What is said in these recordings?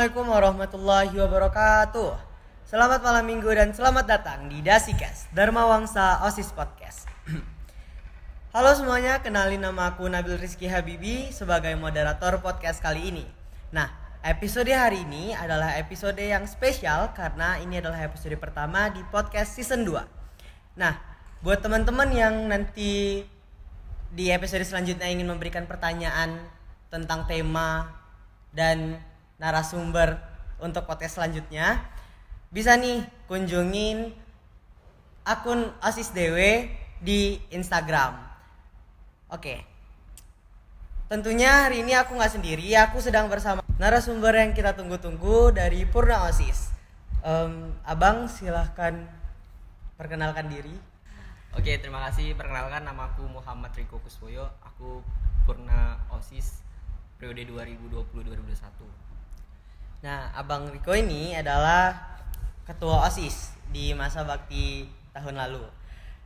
Assalamualaikum warahmatullahi wabarakatuh. Selamat malam minggu dan selamat datang di Dasikas Dharma Wangsa OSIS Podcast. Halo semuanya, kenalin nama aku Nabil Rizky Habibi sebagai moderator podcast kali ini. Nah, episode hari ini adalah episode yang spesial karena ini adalah episode pertama di podcast season 2. Nah, buat teman-teman yang nanti di episode selanjutnya ingin memberikan pertanyaan tentang tema dan narasumber untuk podcast selanjutnya bisa nih kunjungin akun Asis Dewe di Instagram. Oke. Tentunya hari ini aku nggak sendiri, aku sedang bersama narasumber yang kita tunggu-tunggu dari Purna Osis. Um, abang silahkan perkenalkan diri. Oke, terima kasih. Perkenalkan nama aku Muhammad Riko Kuswoyo. Aku Purna OSIS periode 2020-2021. Nah, Abang Riko ini adalah ketua OSIS di masa bakti tahun lalu.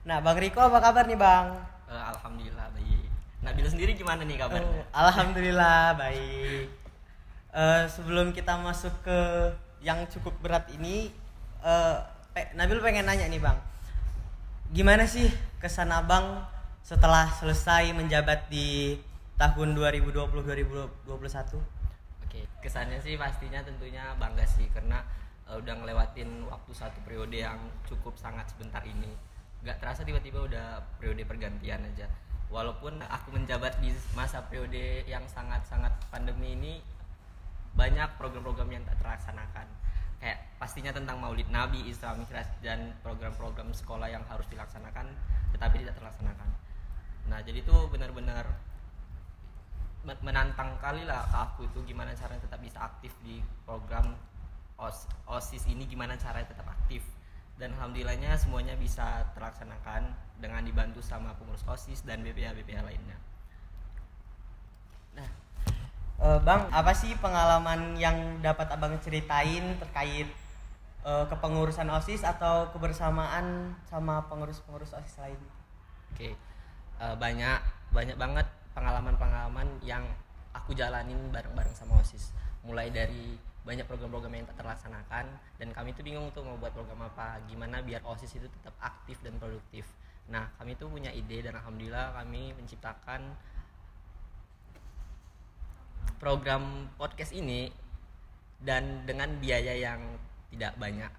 Nah, Bang Riko apa kabar nih, Bang? Uh, Alhamdulillah baik. Nabil sendiri gimana nih kabarnya? Oh, Alhamdulillah baik. Uh, sebelum kita masuk ke yang cukup berat ini, uh, Nabil pengen nanya nih, Bang. Gimana sih kesan Abang setelah selesai menjabat di tahun 2020-2021? Oke, kesannya sih pastinya tentunya bangga sih karena uh, udah ngelewatin waktu satu periode yang cukup sangat sebentar ini. Gak terasa tiba-tiba udah periode pergantian aja. Walaupun aku menjabat di masa periode yang sangat-sangat pandemi ini banyak program-program yang tak terlaksanakan. Kayak pastinya tentang Maulid Nabi, Islam Mi'raj dan program-program sekolah yang harus dilaksanakan tetapi tidak terlaksanakan. Nah, jadi itu benar-benar menantang kali lah ke aku itu gimana caranya tetap bisa aktif di program OS, OSIS ini gimana caranya tetap aktif dan alhamdulillahnya semuanya bisa terlaksanakan dengan dibantu sama pengurus OSIS dan BPA lainnya. Nah, uh, Bang, apa sih pengalaman yang dapat Abang ceritain terkait uh, kepengurusan OSIS atau kebersamaan sama pengurus-pengurus OSIS lain? Oke. Uh, banyak banyak banget pengalaman-pengalaman yang aku jalanin bareng-bareng sama OSIS. Mulai dari banyak program-program yang tak terlaksanakan dan kami itu bingung tuh mau buat program apa gimana biar OSIS itu tetap aktif dan produktif. Nah kami itu punya ide dan alhamdulillah kami menciptakan program podcast ini dan dengan biaya yang tidak banyak.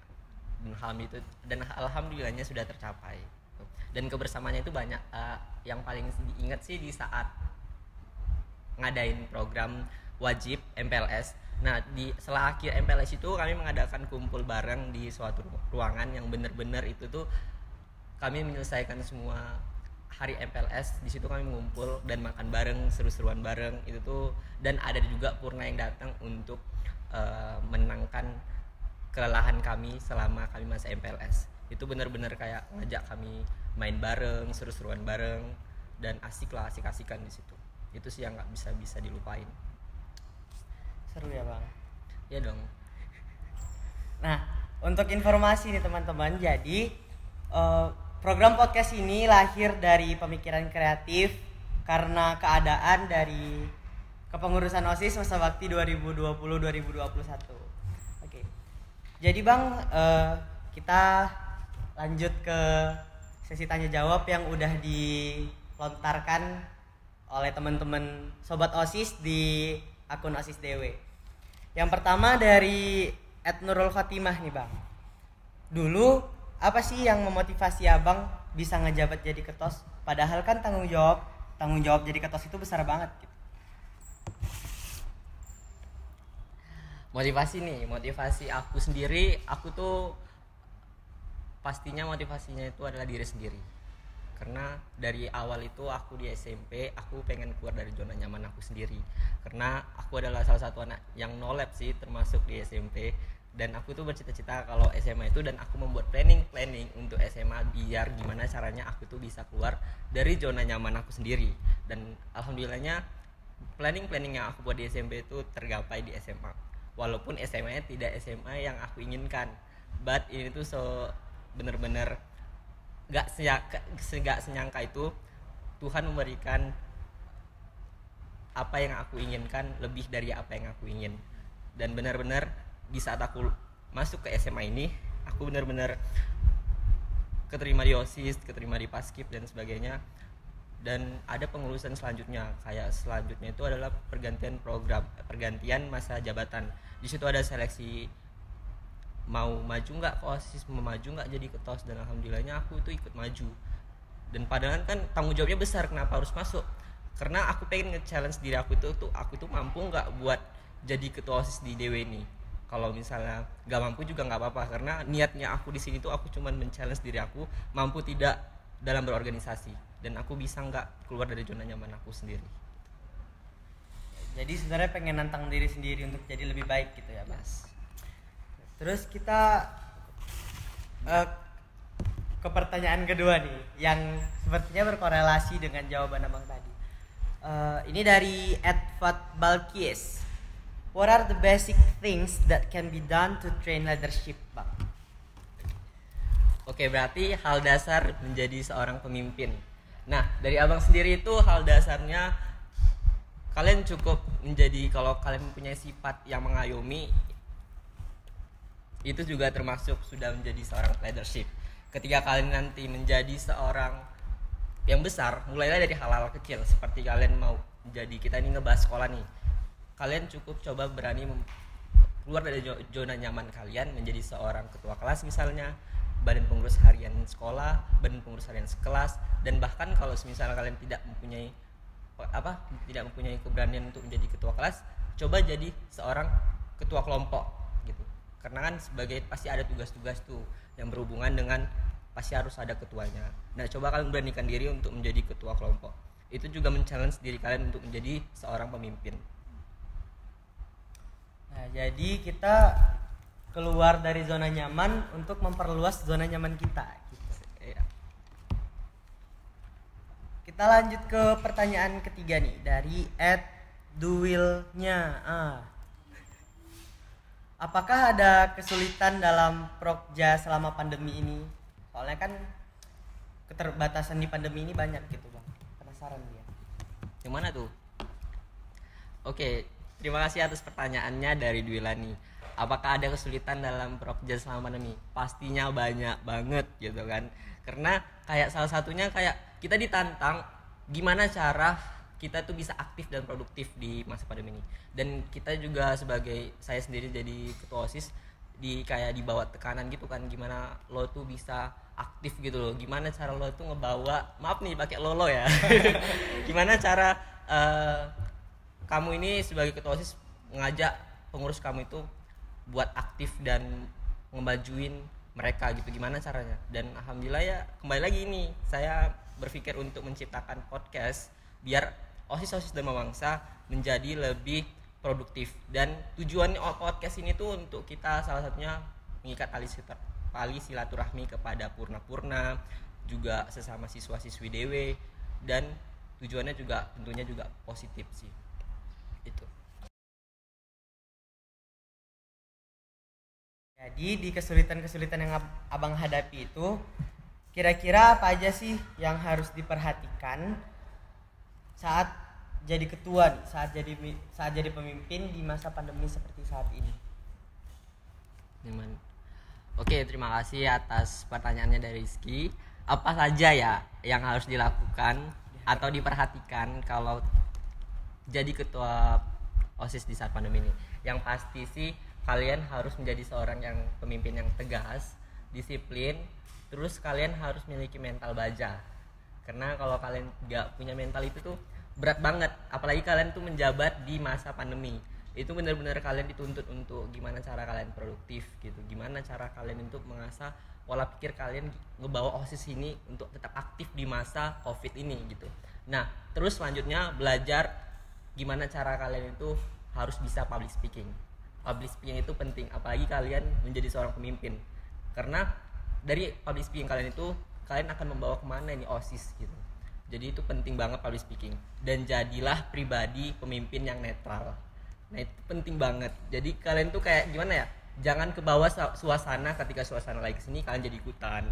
Dan alhamdulillahnya sudah tercapai dan kebersamaannya itu banyak uh, yang paling diingat sih di saat ngadain program wajib MPLS nah di setelah akhir MPLS itu kami mengadakan kumpul bareng di suatu ruangan yang benar-benar itu tuh kami menyelesaikan semua hari MPLS di situ kami mengumpul dan makan bareng seru-seruan bareng itu tuh. Dan ada juga Purna yang datang untuk uh, menangkan kelelahan kami selama kami masa MPLS itu benar-benar kayak ngajak kami main bareng seru-seruan bareng dan asik lah asik-asikan di situ. Itu sih yang nggak bisa bisa dilupain. Seru ya bang? Ya dong. Nah untuk informasi nih teman-teman. Jadi uh, program podcast ini lahir dari pemikiran kreatif karena keadaan dari kepengurusan OSIS masa bakti 2020-2021 oke. Jadi bang uh, kita lanjut ke sesi tanya jawab yang udah dilontarkan oleh teman-teman sobat OSIS di akun OSIS DW. Yang pertama dari Nurul Fatimah nih, Bang. Dulu apa sih yang memotivasi Abang bisa ngejabat jadi ketos? Padahal kan tanggung jawab tanggung jawab jadi ketos itu besar banget gitu. Motivasi nih, motivasi aku sendiri, aku tuh pastinya motivasinya itu adalah diri sendiri. Karena dari awal itu aku di SMP aku pengen keluar dari zona nyaman aku sendiri. Karena aku adalah salah satu anak yang nolep sih termasuk di SMP dan aku tuh bercita-cita kalau SMA itu dan aku membuat planning planning untuk SMA biar gimana caranya aku tuh bisa keluar dari zona nyaman aku sendiri. Dan alhamdulillahnya planning planning yang aku buat di SMP itu tergapai di SMA walaupun SMA tidak SMA yang aku inginkan but ini tuh so bener-bener gak senyangka, gak senyangka itu Tuhan memberikan apa yang aku inginkan lebih dari apa yang aku ingin. Dan benar-benar di saat aku masuk ke SMA ini aku benar-benar keterima di osis keterima di paskib dan sebagainya. Dan ada pengurusan selanjutnya kayak selanjutnya itu adalah pergantian program pergantian masa jabatan. Di situ ada seleksi mau maju nggak ke osis mau maju nggak jadi ketos dan alhamdulillahnya aku itu ikut maju. Dan padahal kan tanggung jawabnya besar kenapa harus masuk? Karena aku pengen nge-challenge diri aku itu tuh aku itu mampu nggak buat jadi ketua osis di DW ini? Kalau misalnya nggak mampu juga nggak apa-apa karena niatnya aku di sini tuh aku cuman men-challenge diri aku mampu tidak dalam berorganisasi. Dan aku bisa nggak keluar dari zona nyaman aku sendiri. Jadi sebenarnya pengen nantang diri sendiri untuk jadi lebih baik gitu ya mas? Yes. Terus kita uh, ke pertanyaan kedua nih yang sepertinya berkorelasi dengan jawaban abang tadi. Uh, ini dari Edward Balkis what are the basic things that can be done to train leadership bang Oke, berarti hal dasar menjadi seorang pemimpin. Nah, dari abang sendiri itu hal dasarnya kalian cukup menjadi kalau kalian mempunyai sifat yang mengayomi itu juga termasuk sudah menjadi seorang leadership. Ketika kalian nanti menjadi seorang yang besar, mulailah dari hal-hal kecil seperti kalian mau jadi kita ini ngebahas sekolah nih. Kalian cukup coba berani keluar dari zona nyaman kalian menjadi seorang ketua kelas misalnya badan pengurus harian sekolah, badan pengurus harian sekelas, dan bahkan kalau misalnya kalian tidak mempunyai apa tidak mempunyai keberanian untuk menjadi ketua kelas, coba jadi seorang ketua kelompok. Karena kan sebagai pasti ada tugas-tugas tuh yang berhubungan dengan pasti harus ada ketuanya. Nah, coba kalian beranikan diri untuk menjadi ketua kelompok. Itu juga men-challenge diri kalian untuk menjadi seorang pemimpin. Nah, jadi kita keluar dari zona nyaman untuk memperluas zona nyaman kita. Gitu. Iya. Kita lanjut ke pertanyaan ketiga nih dari Ed Duilnya. Ah. Apakah ada kesulitan dalam prokja selama pandemi ini? Soalnya kan keterbatasan di pandemi ini banyak gitu bang. Penasaran dia. Yang mana tuh? Oke, terima kasih atas pertanyaannya dari Dwilani apakah ada kesulitan dalam prokja selama pandemi pastinya banyak banget gitu kan karena kayak salah satunya kayak kita ditantang gimana cara kita tuh bisa aktif dan produktif di masa pandemi ini. Dan kita juga sebagai saya sendiri jadi ketua osis di kayak dibawa tekanan gitu kan gimana lo tuh bisa aktif gitu loh. Gimana cara lo tuh ngebawa maaf nih pakai lolo ya. Gimana cara uh, kamu ini sebagai ketua osis ngajak pengurus kamu itu buat aktif dan ngemajuin mereka gitu. Gimana caranya? Dan alhamdulillah ya kembali lagi ini saya berpikir untuk menciptakan podcast biar osis osis dan mawangsa menjadi lebih produktif. Dan tujuan podcast ini tuh untuk kita salah satunya mengikat tali silaturahmi kepada purna-purna juga sesama siswa-siswi DW dan tujuannya juga tentunya juga positif sih. Itu. Jadi di kesulitan-kesulitan yang abang hadapi itu kira-kira apa aja sih yang harus diperhatikan saat jadi ketua nih, saat jadi saat jadi pemimpin di masa pandemi seperti saat ini? Oke, terima kasih atas pertanyaannya dari Rizky. Apa saja ya yang harus dilakukan atau diperhatikan kalau jadi ketua OSIS di saat pandemi ini? Yang pasti sih kalian harus menjadi seorang yang pemimpin yang tegas disiplin terus kalian harus memiliki mental baja karena kalau kalian nggak punya mental itu tuh berat banget. Apalagi kalian tuh menjabat di masa pandemi. Itu benar-benar kalian dituntut untuk gimana cara kalian produktif gitu. Gimana cara kalian untuk mengasah pola pikir kalian ngebawa osis ini untuk tetap aktif di masa covid ini gitu. Nah terus selanjutnya belajar gimana cara kalian itu harus bisa public speaking. Public speaking itu penting apalagi kalian menjadi seorang pemimpin. Karena dari public speaking kalian itu kalian akan membawa ke mana ini osis gitu. Jadi itu penting banget public speaking. Dan jadilah pribadi pemimpin yang netral. Nah itu penting banget. Jadi kalian tuh kayak gimana ya? Jangan ke bawah suasana ketika suasana lagi sini kalian jadi ikutan.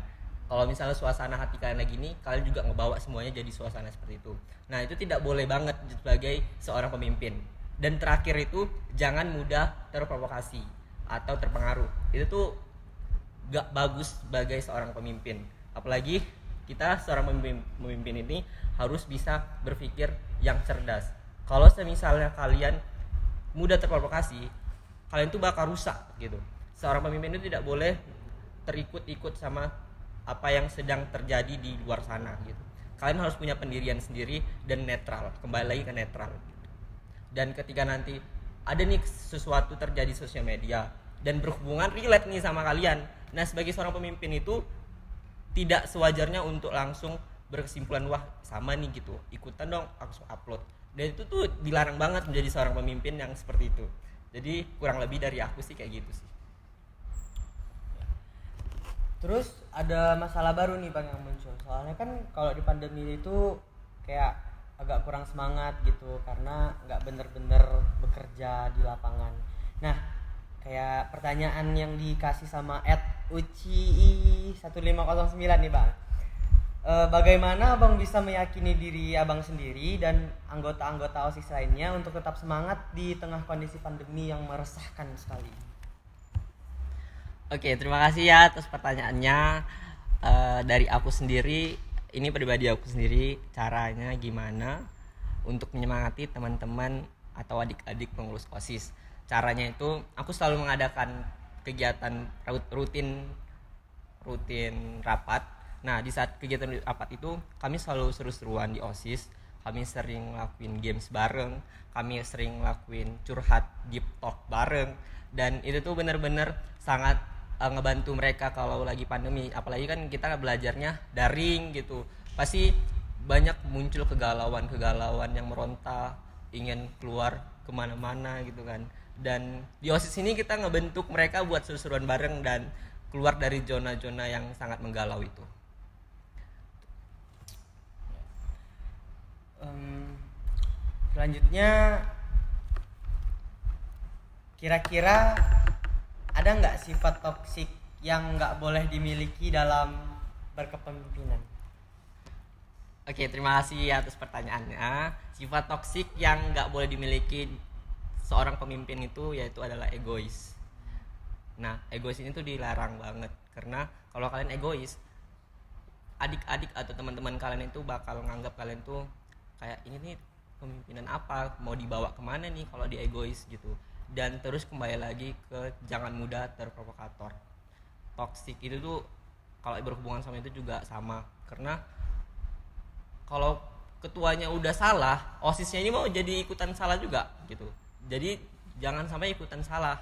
Kalau misalnya suasana hati kalian lagi ini kalian juga ngebawa semuanya jadi suasana seperti itu. Nah itu tidak boleh banget sebagai seorang pemimpin. Dan terakhir itu jangan mudah terprovokasi atau terpengaruh. Itu tuh gak bagus sebagai seorang pemimpin apalagi kita seorang pemimpin, ini harus bisa berpikir yang cerdas. Kalau misalnya kalian mudah terprovokasi kalian tuh bakal rusak gitu. Seorang pemimpin itu tidak boleh terikut-ikut sama apa yang sedang terjadi di luar sana gitu. Kalian harus punya pendirian sendiri dan netral kembali lagi ke netral. Dan ketika nanti ada nih sesuatu terjadi di sosial media dan berhubungan relate nih sama kalian. Nah sebagai seorang pemimpin itu tidak sewajarnya untuk langsung berkesimpulan wah sama nih gitu ikutan dong langsung upload dan itu tuh dilarang banget menjadi seorang pemimpin yang seperti itu jadi kurang lebih dari aku sih kayak gitu sih Terus ada masalah baru nih bang yang muncul. Soalnya kan kalau di pandemi itu kayak agak kurang semangat gitu karena nggak bener-bener bekerja di lapangan. Nah kayak pertanyaan yang dikasih sama Ed Uci 1509 nih bang. E, bagaimana abang bisa meyakini diri abang sendiri dan anggota-anggota osis lainnya untuk tetap semangat di tengah kondisi pandemi yang meresahkan sekali? Oke, terima kasih ya atas pertanyaannya. Uh, dari aku sendiri, ini pribadi aku sendiri, caranya gimana untuk menyemangati teman-teman atau adik-adik pengurus OSIS. Caranya itu aku selalu mengadakan kegiatan rutin rutin rapat. Nah, di saat kegiatan rapat itu kami selalu seru-seruan di OSIS. Kami sering ngelakuin games bareng, kami sering ngelakuin curhat deep talk bareng dan itu tuh bener-bener sangat uh, ngebantu mereka kalau lagi pandemi apalagi kan kita belajarnya daring gitu pasti banyak muncul kegalauan kegalauan yang meronta ingin keluar ke mana-mana gitu kan dan di osis ini kita ngebentuk mereka buat seru-seruan bareng dan keluar dari zona-zona yang sangat menggalau itu um, selanjutnya kira-kira ada nggak sifat toksik yang nggak boleh dimiliki dalam berkepemimpinan? Oke, terima kasih atas pertanyaannya. Sifat toksik yang nggak boleh dimiliki seorang pemimpin itu yaitu adalah egois. Nah, egois ini tuh dilarang banget karena kalau kalian egois, adik-adik atau teman-teman kalian itu bakal nganggap kalian tuh kayak ini nih pemimpinan apa, mau dibawa ke mana nih kalau di egois? gitu. Dan terus kembali lagi ke jangan mudah terprovokator. Toxic itu tuh kalau berhubungan sama itu juga sama karena kalau ketuanya udah salah osisnya ini mau jadi ikutan salah juga gitu jadi jangan sampai ikutan salah.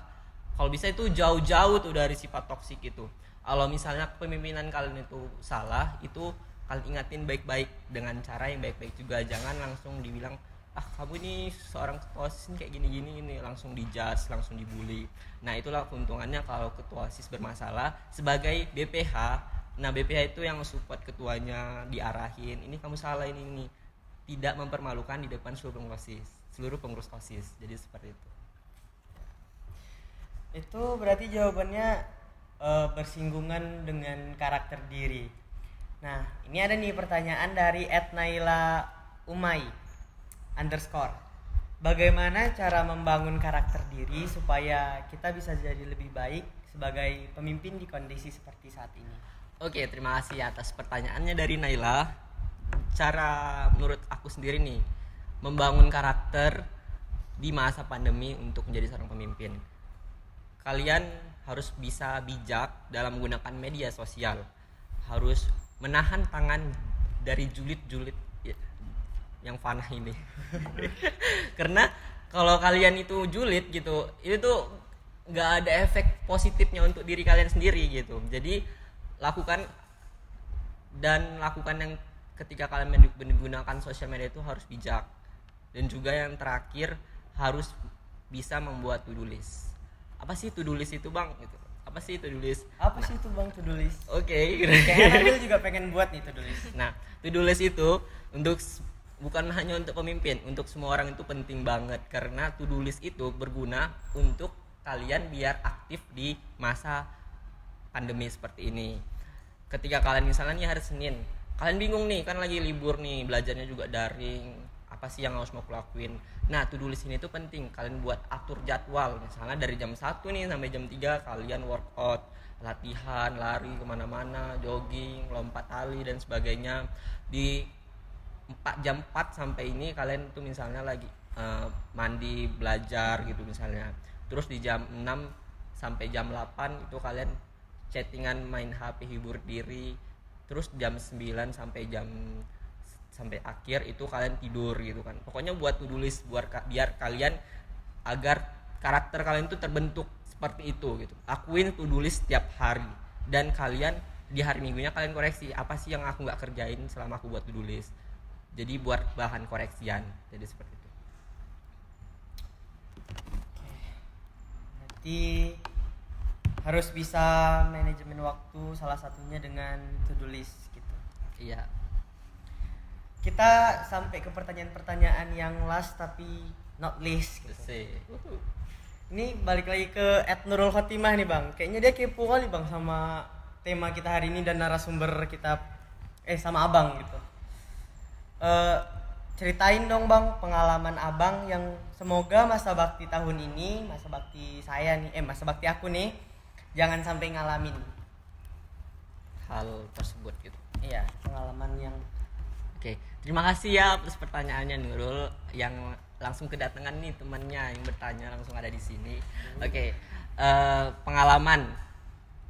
Kalau bisa itu jauh-jauh tuh dari sifat toksik itu. Kalau misalnya kepemimpinan kalian itu salah itu kalian ingatin baik-baik dengan cara yang baik-baik juga. Jangan langsung dibilang ah kamu ini seorang ketua osis kayak gini gini ini. Langsung dijudge langsung dibully. Nah itulah keuntungannya kalau ketua osis bermasalah sebagai BPH nah BPH itu yang support ketuanya diarahin ini kamu salah ini ini. Tidak mempermalukan di depan seluruh osis seluruh pengurus osis. Jadi seperti itu. Itu berarti jawabannya e, bersinggungan dengan karakter diri. Nah ini ada nih pertanyaan dari Etnaila Umay underscore. Bagaimana cara membangun karakter diri supaya kita bisa jadi lebih baik sebagai pemimpin di kondisi seperti saat ini? Oke terima kasih atas pertanyaannya dari Naila. Cara menurut aku sendiri nih membangun karakter di masa pandemi untuk menjadi seorang pemimpin. Kalian harus bisa bijak dalam menggunakan media sosial. Harus menahan tangan dari julid-julid yang panah ini. Karena kalau kalian itu julid gitu itu tuh nggak ada efek positifnya untuk diri kalian sendiri gitu. Jadi lakukan dan lakukan yang ketika kalian menggunakan sosial media itu harus bijak dan juga yang terakhir harus bisa membuat to do list. Apa sih to do list itu bang? Gitu. Apa sih to do list? Apa nah, sih itu bang to do list? Oke. Okay. kayaknya juga pengen buat nih to do list. Nah to do list itu untuk bukan hanya untuk pemimpin untuk semua orang itu penting banget. Karena to do list itu berguna untuk kalian biar aktif di masa pandemi seperti ini. Ketika kalian misalnya nih hari Senin kalian bingung nih kan lagi libur nih belajarnya juga daring apa sih yang harus mau aku nah to do list ini tuh penting. Kalian buat atur jadwal. Misalnya dari jam 1 nih sampai jam 3 kalian workout. Latihan lari ke mana-mana jogging lompat tali dan sebagainya. Di 4 jam 4 sampai ini kalian tuh misalnya lagi uh, mandi belajar gitu misalnya. Terus di jam 6 sampai jam 8 itu kalian chattingan main HP hibur diri. Terus jam 9 sampai jam sampai akhir itu kalian tidur gitu kan. Pokoknya buat list buat biar kalian agar karakter kalian itu terbentuk seperti itu gitu. Akuin to do list setiap hari dan kalian di hari minggunya kalian koreksi apa sih yang aku nggak kerjain selama aku buat to do list? Jadi buat bahan koreksian jadi seperti itu. Berarti harus bisa manajemen waktu salah satunya dengan to do list gitu. Iya kita sampai ke pertanyaan-pertanyaan yang last tapi not least gitu. Ini balik lagi ke Ed Nurul Khotimah nih bang. Kayaknya dia kepo kali bang sama tema kita hari ini dan narasumber kita eh sama abang gitu. Uh, ceritain dong bang pengalaman abang yang semoga masa bakti tahun ini, masa bakti saya nih, eh masa bakti aku nih jangan sampai ngalamin hal tersebut gitu. Iya, pengalaman yang Oke, terima kasih ya atas pertanyaannya Nurul yang langsung kedatangan nih temannya yang bertanya langsung ada di sini. Oke, uh, pengalaman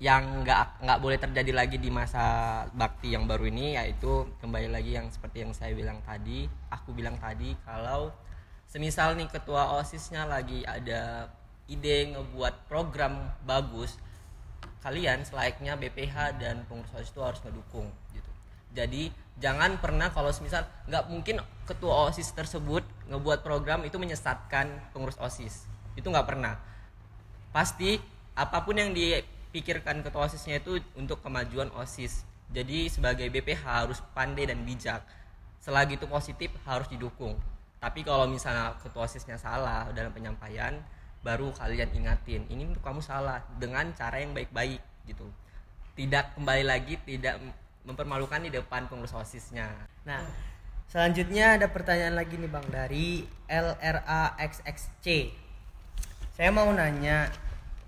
yang nggak nggak boleh terjadi lagi di masa bakti yang baru ini yaitu kembali lagi yang seperti yang saya bilang tadi, aku bilang tadi kalau semisal nih ketua osisnya lagi ada ide ngebuat program bagus, kalian selayaknya BPH dan pengurus osis itu harus ngedukung. Jadi jangan pernah kalau misal nggak mungkin ketua osis tersebut ngebuat program itu menyesatkan pengurus osis. Itu nggak pernah. Pasti apa pun yang dipikirkan ketua osisnya itu untuk kemajuan osis. Jadi sebagai BPH harus pandai dan bijak. Selagi itu positif harus didukung. Tapi kalau misalnya ketua osisnya salah dalam penyampaian baru kalian ingatin ini untuk kamu salah dengan cara yang baik-baik gitu. Tidak kembali lagi tidak mempermalukan di depan pengurus osisnya. Nah, selanjutnya ada pertanyaan lagi nih bang dari LRAXXC. Saya mau nanya,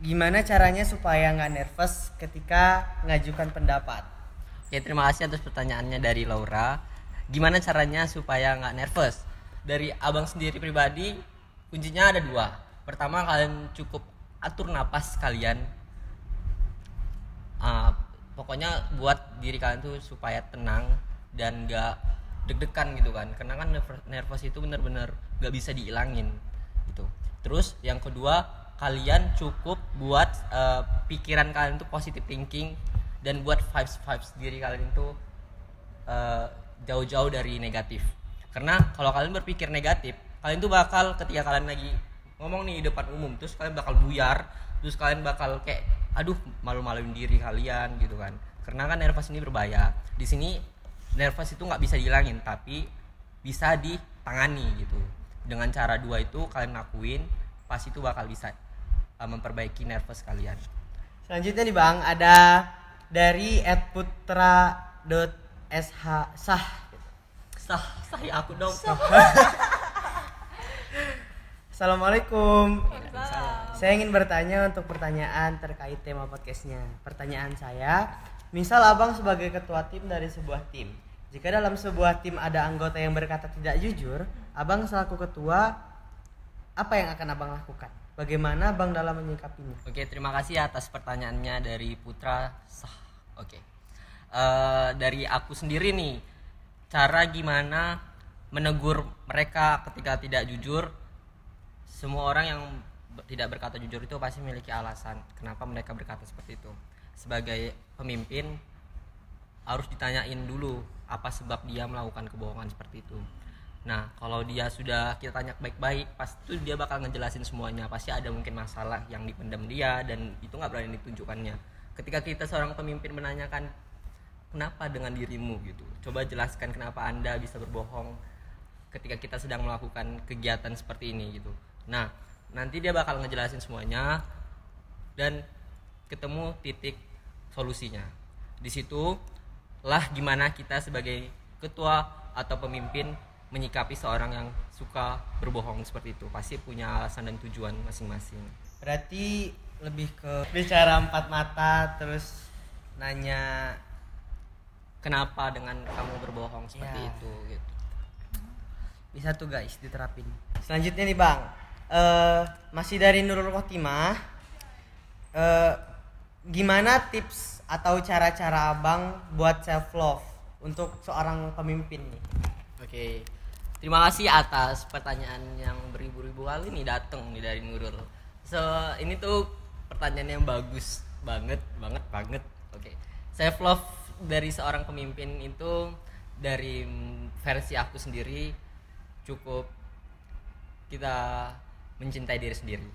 gimana caranya supaya nggak nervous ketika mengajukan pendapat? Oke, terima kasih atas pertanyaannya dari Laura. Gimana caranya supaya nggak nervous? Dari abang sendiri pribadi, kuncinya ada dua. Pertama, kalian cukup atur napas kalian. Uh, pokoknya buat diri kalian tuh supaya tenang dan gak deg-degan gitu kan. Karena kan nervous itu bener-bener gak bisa dihilangin gitu. Terus yang kedua kalian cukup buat uh, pikiran kalian tuh positive thinking dan buat vibes vibes diri kalian itu uh, jauh-jauh dari negatif. Karena kalau kalian berpikir negatif kalian tuh bakal ketika kalian lagi ngomong nih di depan umum terus kalian bakal buyar terus kalian bakal kayak aduh malu-maluin diri kalian gitu kan. Karena kan nervous ini berbahaya. Di sini nervous itu nggak bisa dihilangin tapi bisa ditangani gitu. Dengan cara dua itu kalian lakuin pas itu bakal bisa uh, memperbaiki nervous kalian. Selanjutnya nih bang ada dari @putra.sh sah. Sah. Sah ya aku dong. Sah. Assalamualaikum. Saya ingin bertanya untuk pertanyaan terkait tema podcastnya. Pertanyaan saya, misal abang sebagai ketua tim dari sebuah tim, jika dalam sebuah tim ada anggota yang berkata tidak jujur, abang selaku ketua, apa yang akan abang lakukan? Bagaimana abang dalam menyikapinya? Oke, terima kasih atas pertanyaannya dari Putra Sah. Oke, uh, dari aku sendiri nih, cara gimana menegur mereka ketika tidak jujur semua orang yang tidak berkata jujur itu pasti memiliki alasan kenapa mereka berkata seperti itu. Sebagai pemimpin harus ditanyain dulu apa sebab dia melakukan kebohongan seperti itu. Nah kalau dia sudah kita tanya baik-baik pasti dia bakal ngejelasin semuanya. Pasti ada mungkin masalah yang dipendam dia dan itu nggak berani ditunjukkannya. Ketika kita seorang pemimpin menanyakan kenapa dengan dirimu? gitu. Coba jelaskan kenapa anda bisa berbohong ketika kita sedang melakukan kegiatan seperti ini gitu nah nanti dia bakal ngejelasin semuanya dan ketemu titik solusinya. Di situ lah gimana kita sebagai ketua atau pemimpin menyikapi seorang yang suka berbohong seperti itu. Pasti punya alasan dan tujuan masing-masing. Berarti lebih ke bicara empat mata terus nanya kenapa dengan kamu berbohong seperti Ya. itu gitu. Bisa tuh guys diterapin. Selanjutnya nih bang Eh masih dari Nurul Khotimah Eh gimana tips atau cara-cara abang buat self love untuk seorang pemimpin nih? Oke terima kasih atas pertanyaan yang beribu-ribu kali nih dateng nih dari Nurul. So ini tuh pertanyaan yang bagus banget banget banget. Oke self love dari seorang pemimpin itu dari versi aku sendiri cukup kita mencintai diri sendiri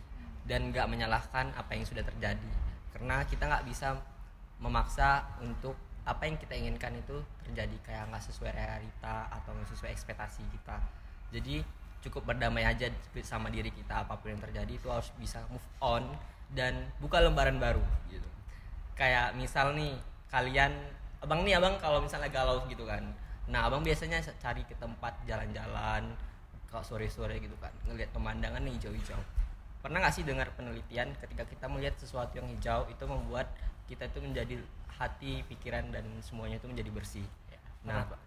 dan nggak menyalahkan apa yang sudah terjadi. Karena kita nggak bisa memaksa untuk apa yang kita inginkan itu terjadi kayak nggak sesuai realita atau nggak sesuai ekspektasi kita. Jadi cukup berdamai aja sama diri kita apa pun yang terjadi itu harus bisa move on dan buka lembaran baru. Gitu. Kayak misal nih kalian abang nih abang kalau misalnya galau gitu kan. Nah abang biasanya cari ke tempat jalan-jalan kalau sore-sore gitu kan ngelihat pemandangan nih hijau-hijau. Pernah nggak sih dengar penelitian ketika kita melihat sesuatu yang hijau itu membuat kita itu menjadi hati pikiran dan semuanya itu menjadi bersih? Nah Pernah, Pak.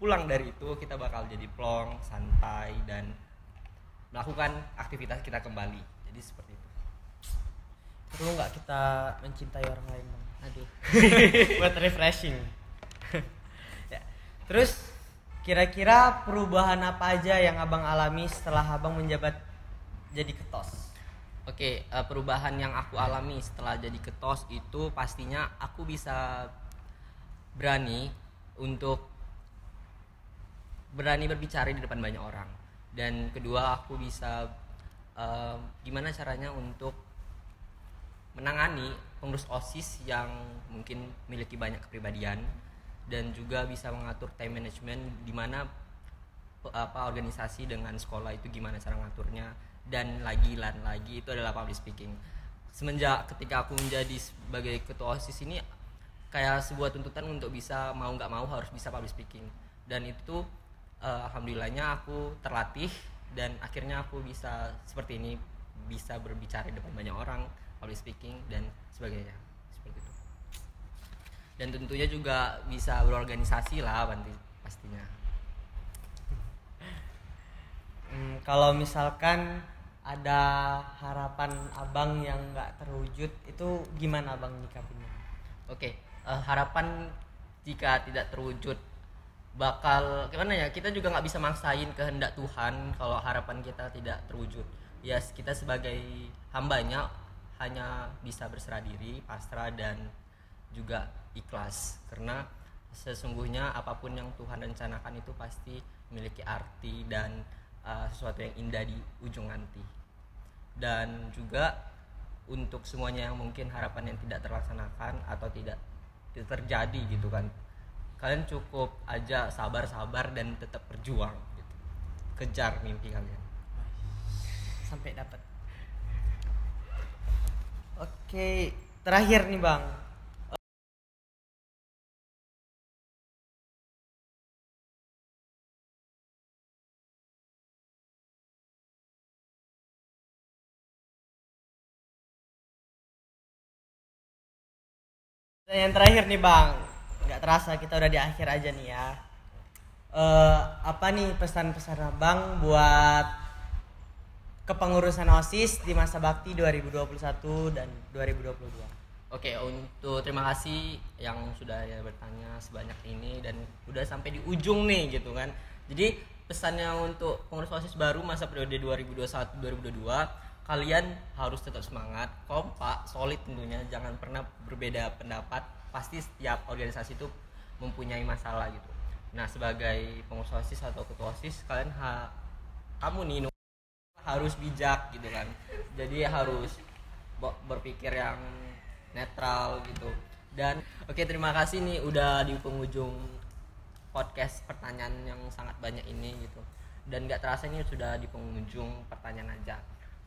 pulang dari itu kita bakal jadi plong santai dan melakukan aktivitas kita kembali. Jadi seperti itu. Perlu nggak kita mencintai orang lain bang? Aduh. Buat refreshing. Ya. terus kira-kira perubahan apa aja yang abang alami setelah abang menjabat jadi ketos Oke, eh, perubahan yang aku alami setelah jadi ketos itu pastinya aku bisa berani untuk berani berbicara di depan banyak orang. Dan kedua, aku bisa eh, gimana caranya untuk menangani pengurus OSIS yang mungkin memiliki banyak kepribadian dan juga bisa mengatur time management di mana apa organisasi dengan sekolah itu gimana cara ngaturnya dan lagi dan lagi itu adalah public speaking. Semenjak ketika aku menjadi sebagai ketua osis ini kayak sebuah tuntutan untuk bisa mau nggak mau harus bisa public speaking. Dan itu eh, alhamdulillahnya aku terlatih dan akhirnya aku bisa seperti ini bisa berbicara di depan banyak orang public speaking dan sebagainya dan tentunya juga bisa berorganisasi lah pastinya Hmm, kalau misalkan ada harapan abang yang nggak terwujud itu gimana abang nyikapinnya Oke, eh, harapan jika tidak terwujud bakal gimana ya? Kita juga nggak bisa maksain kehendak Tuhan kalau harapan kita tidak terwujud. Ya kita sebagai hambanya hanya bisa berserah diri, pasrah dan juga ikhlas. Karena sesungguhnya apa pun yang Tuhan rencanakan itu pasti memiliki arti dan eh, sesuatu yang indah di ujung nanti. Dan juga untuk semuanya yang mungkin harapan yang tidak terlaksanakan atau tidak tidak terjadi gitu kan kalian cukup aja sabar-sabar dan tetap berjuang gitu. kejar mimpi kalian. Sampai dapat. Oke terakhir nih bang Dan yang terakhir nih bang nggak terasa kita udah di akhir aja nih ya Eh apa nih pesan-pesan abang buat kepengurusan OSIS di masa bakti 2021 dan 2022. Oke, untuk terima kasih yang sudah ya bertanya sebanyak ini dan udah sampai di ujung nih gitu kan. Jadi pesannya untuk pengurus OSIS baru masa periode 2021-2022 kalian harus tetap semangat, kompak, solid tentunya, jangan pernah berbeda pendapat. Pasti setiap organisasi itu mempunyai masalah gitu. Nah, sebagai pengurus OSIS atau ketua OSIS kalian ha- kamu nih harus bijak gitu kan. Jadi harus berpikir yang netral gitu. Dan oke terima kasih nih udah di penghujung podcast pertanyaan yang sangat banyak ini gitu. Dan nggak terasa ini sudah di penghujung pertanyaan aja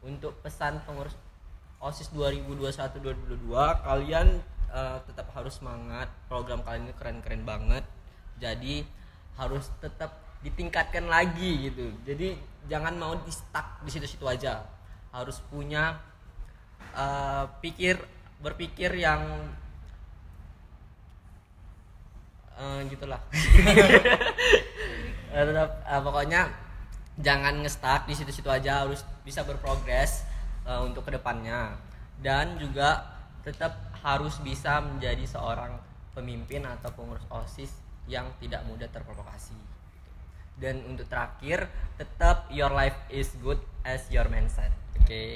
untuk pesan pengurus osis 2021-2022 kalian eh, tetap harus semangat. Program kalian ini keren-keren banget. Jadi harus tetap ditingkatkan lagi gitu. Jadi jangan mau di stuck di situ-situ aja. Harus punya uh, pikir berpikir yang uh, gitulah. Tetap uh, pokoknya jangan ngestak di situ-situ aja harus bisa berprogres uh, untuk ke depannya. Dan juga tetap harus bisa menjadi seorang pemimpin atau pengurus osis yang tidak mudah terprovokasi. Dan untuk terakhir tetap your life is good as your mindset. Oke okay?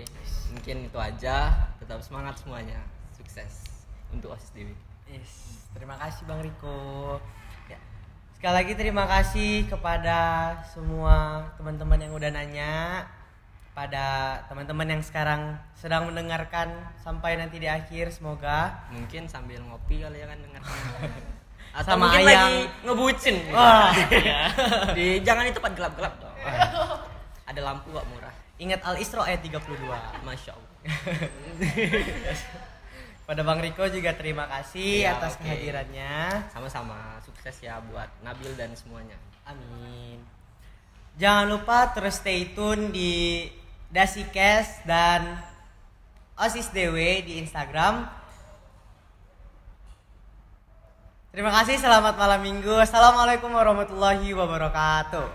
mungkin itu aja. Tetap semangat semuanya. Sukses untuk osis dewi. Yes terima kasih bang Riko. Sekali lagi terima kasih kepada semua teman-teman yang udah nanya pada teman-teman yang sekarang sedang mendengarkan sampai nanti di akhir semoga. Mungkin sambil ngopi kali ya kan dengarnya atau Sama mungkin ayang. lagi ngebucin. Gitu. Wah, di jangan di tempat gelap-gelap dong. Ada lampu kok murah. Ingat Al Isra ayat 32 masya allah pada Bang Riko juga terima kasih Ya, atas oke. kehadirannya sama-sama sukses ya buat Nabil dan semuanya Amin. Jangan lupa terus stay tune di Dasikes dan Osis DW di Instagram. Terima kasih, selamat malam minggu. Assalamualaikum warahmatullahi wabarakatuh.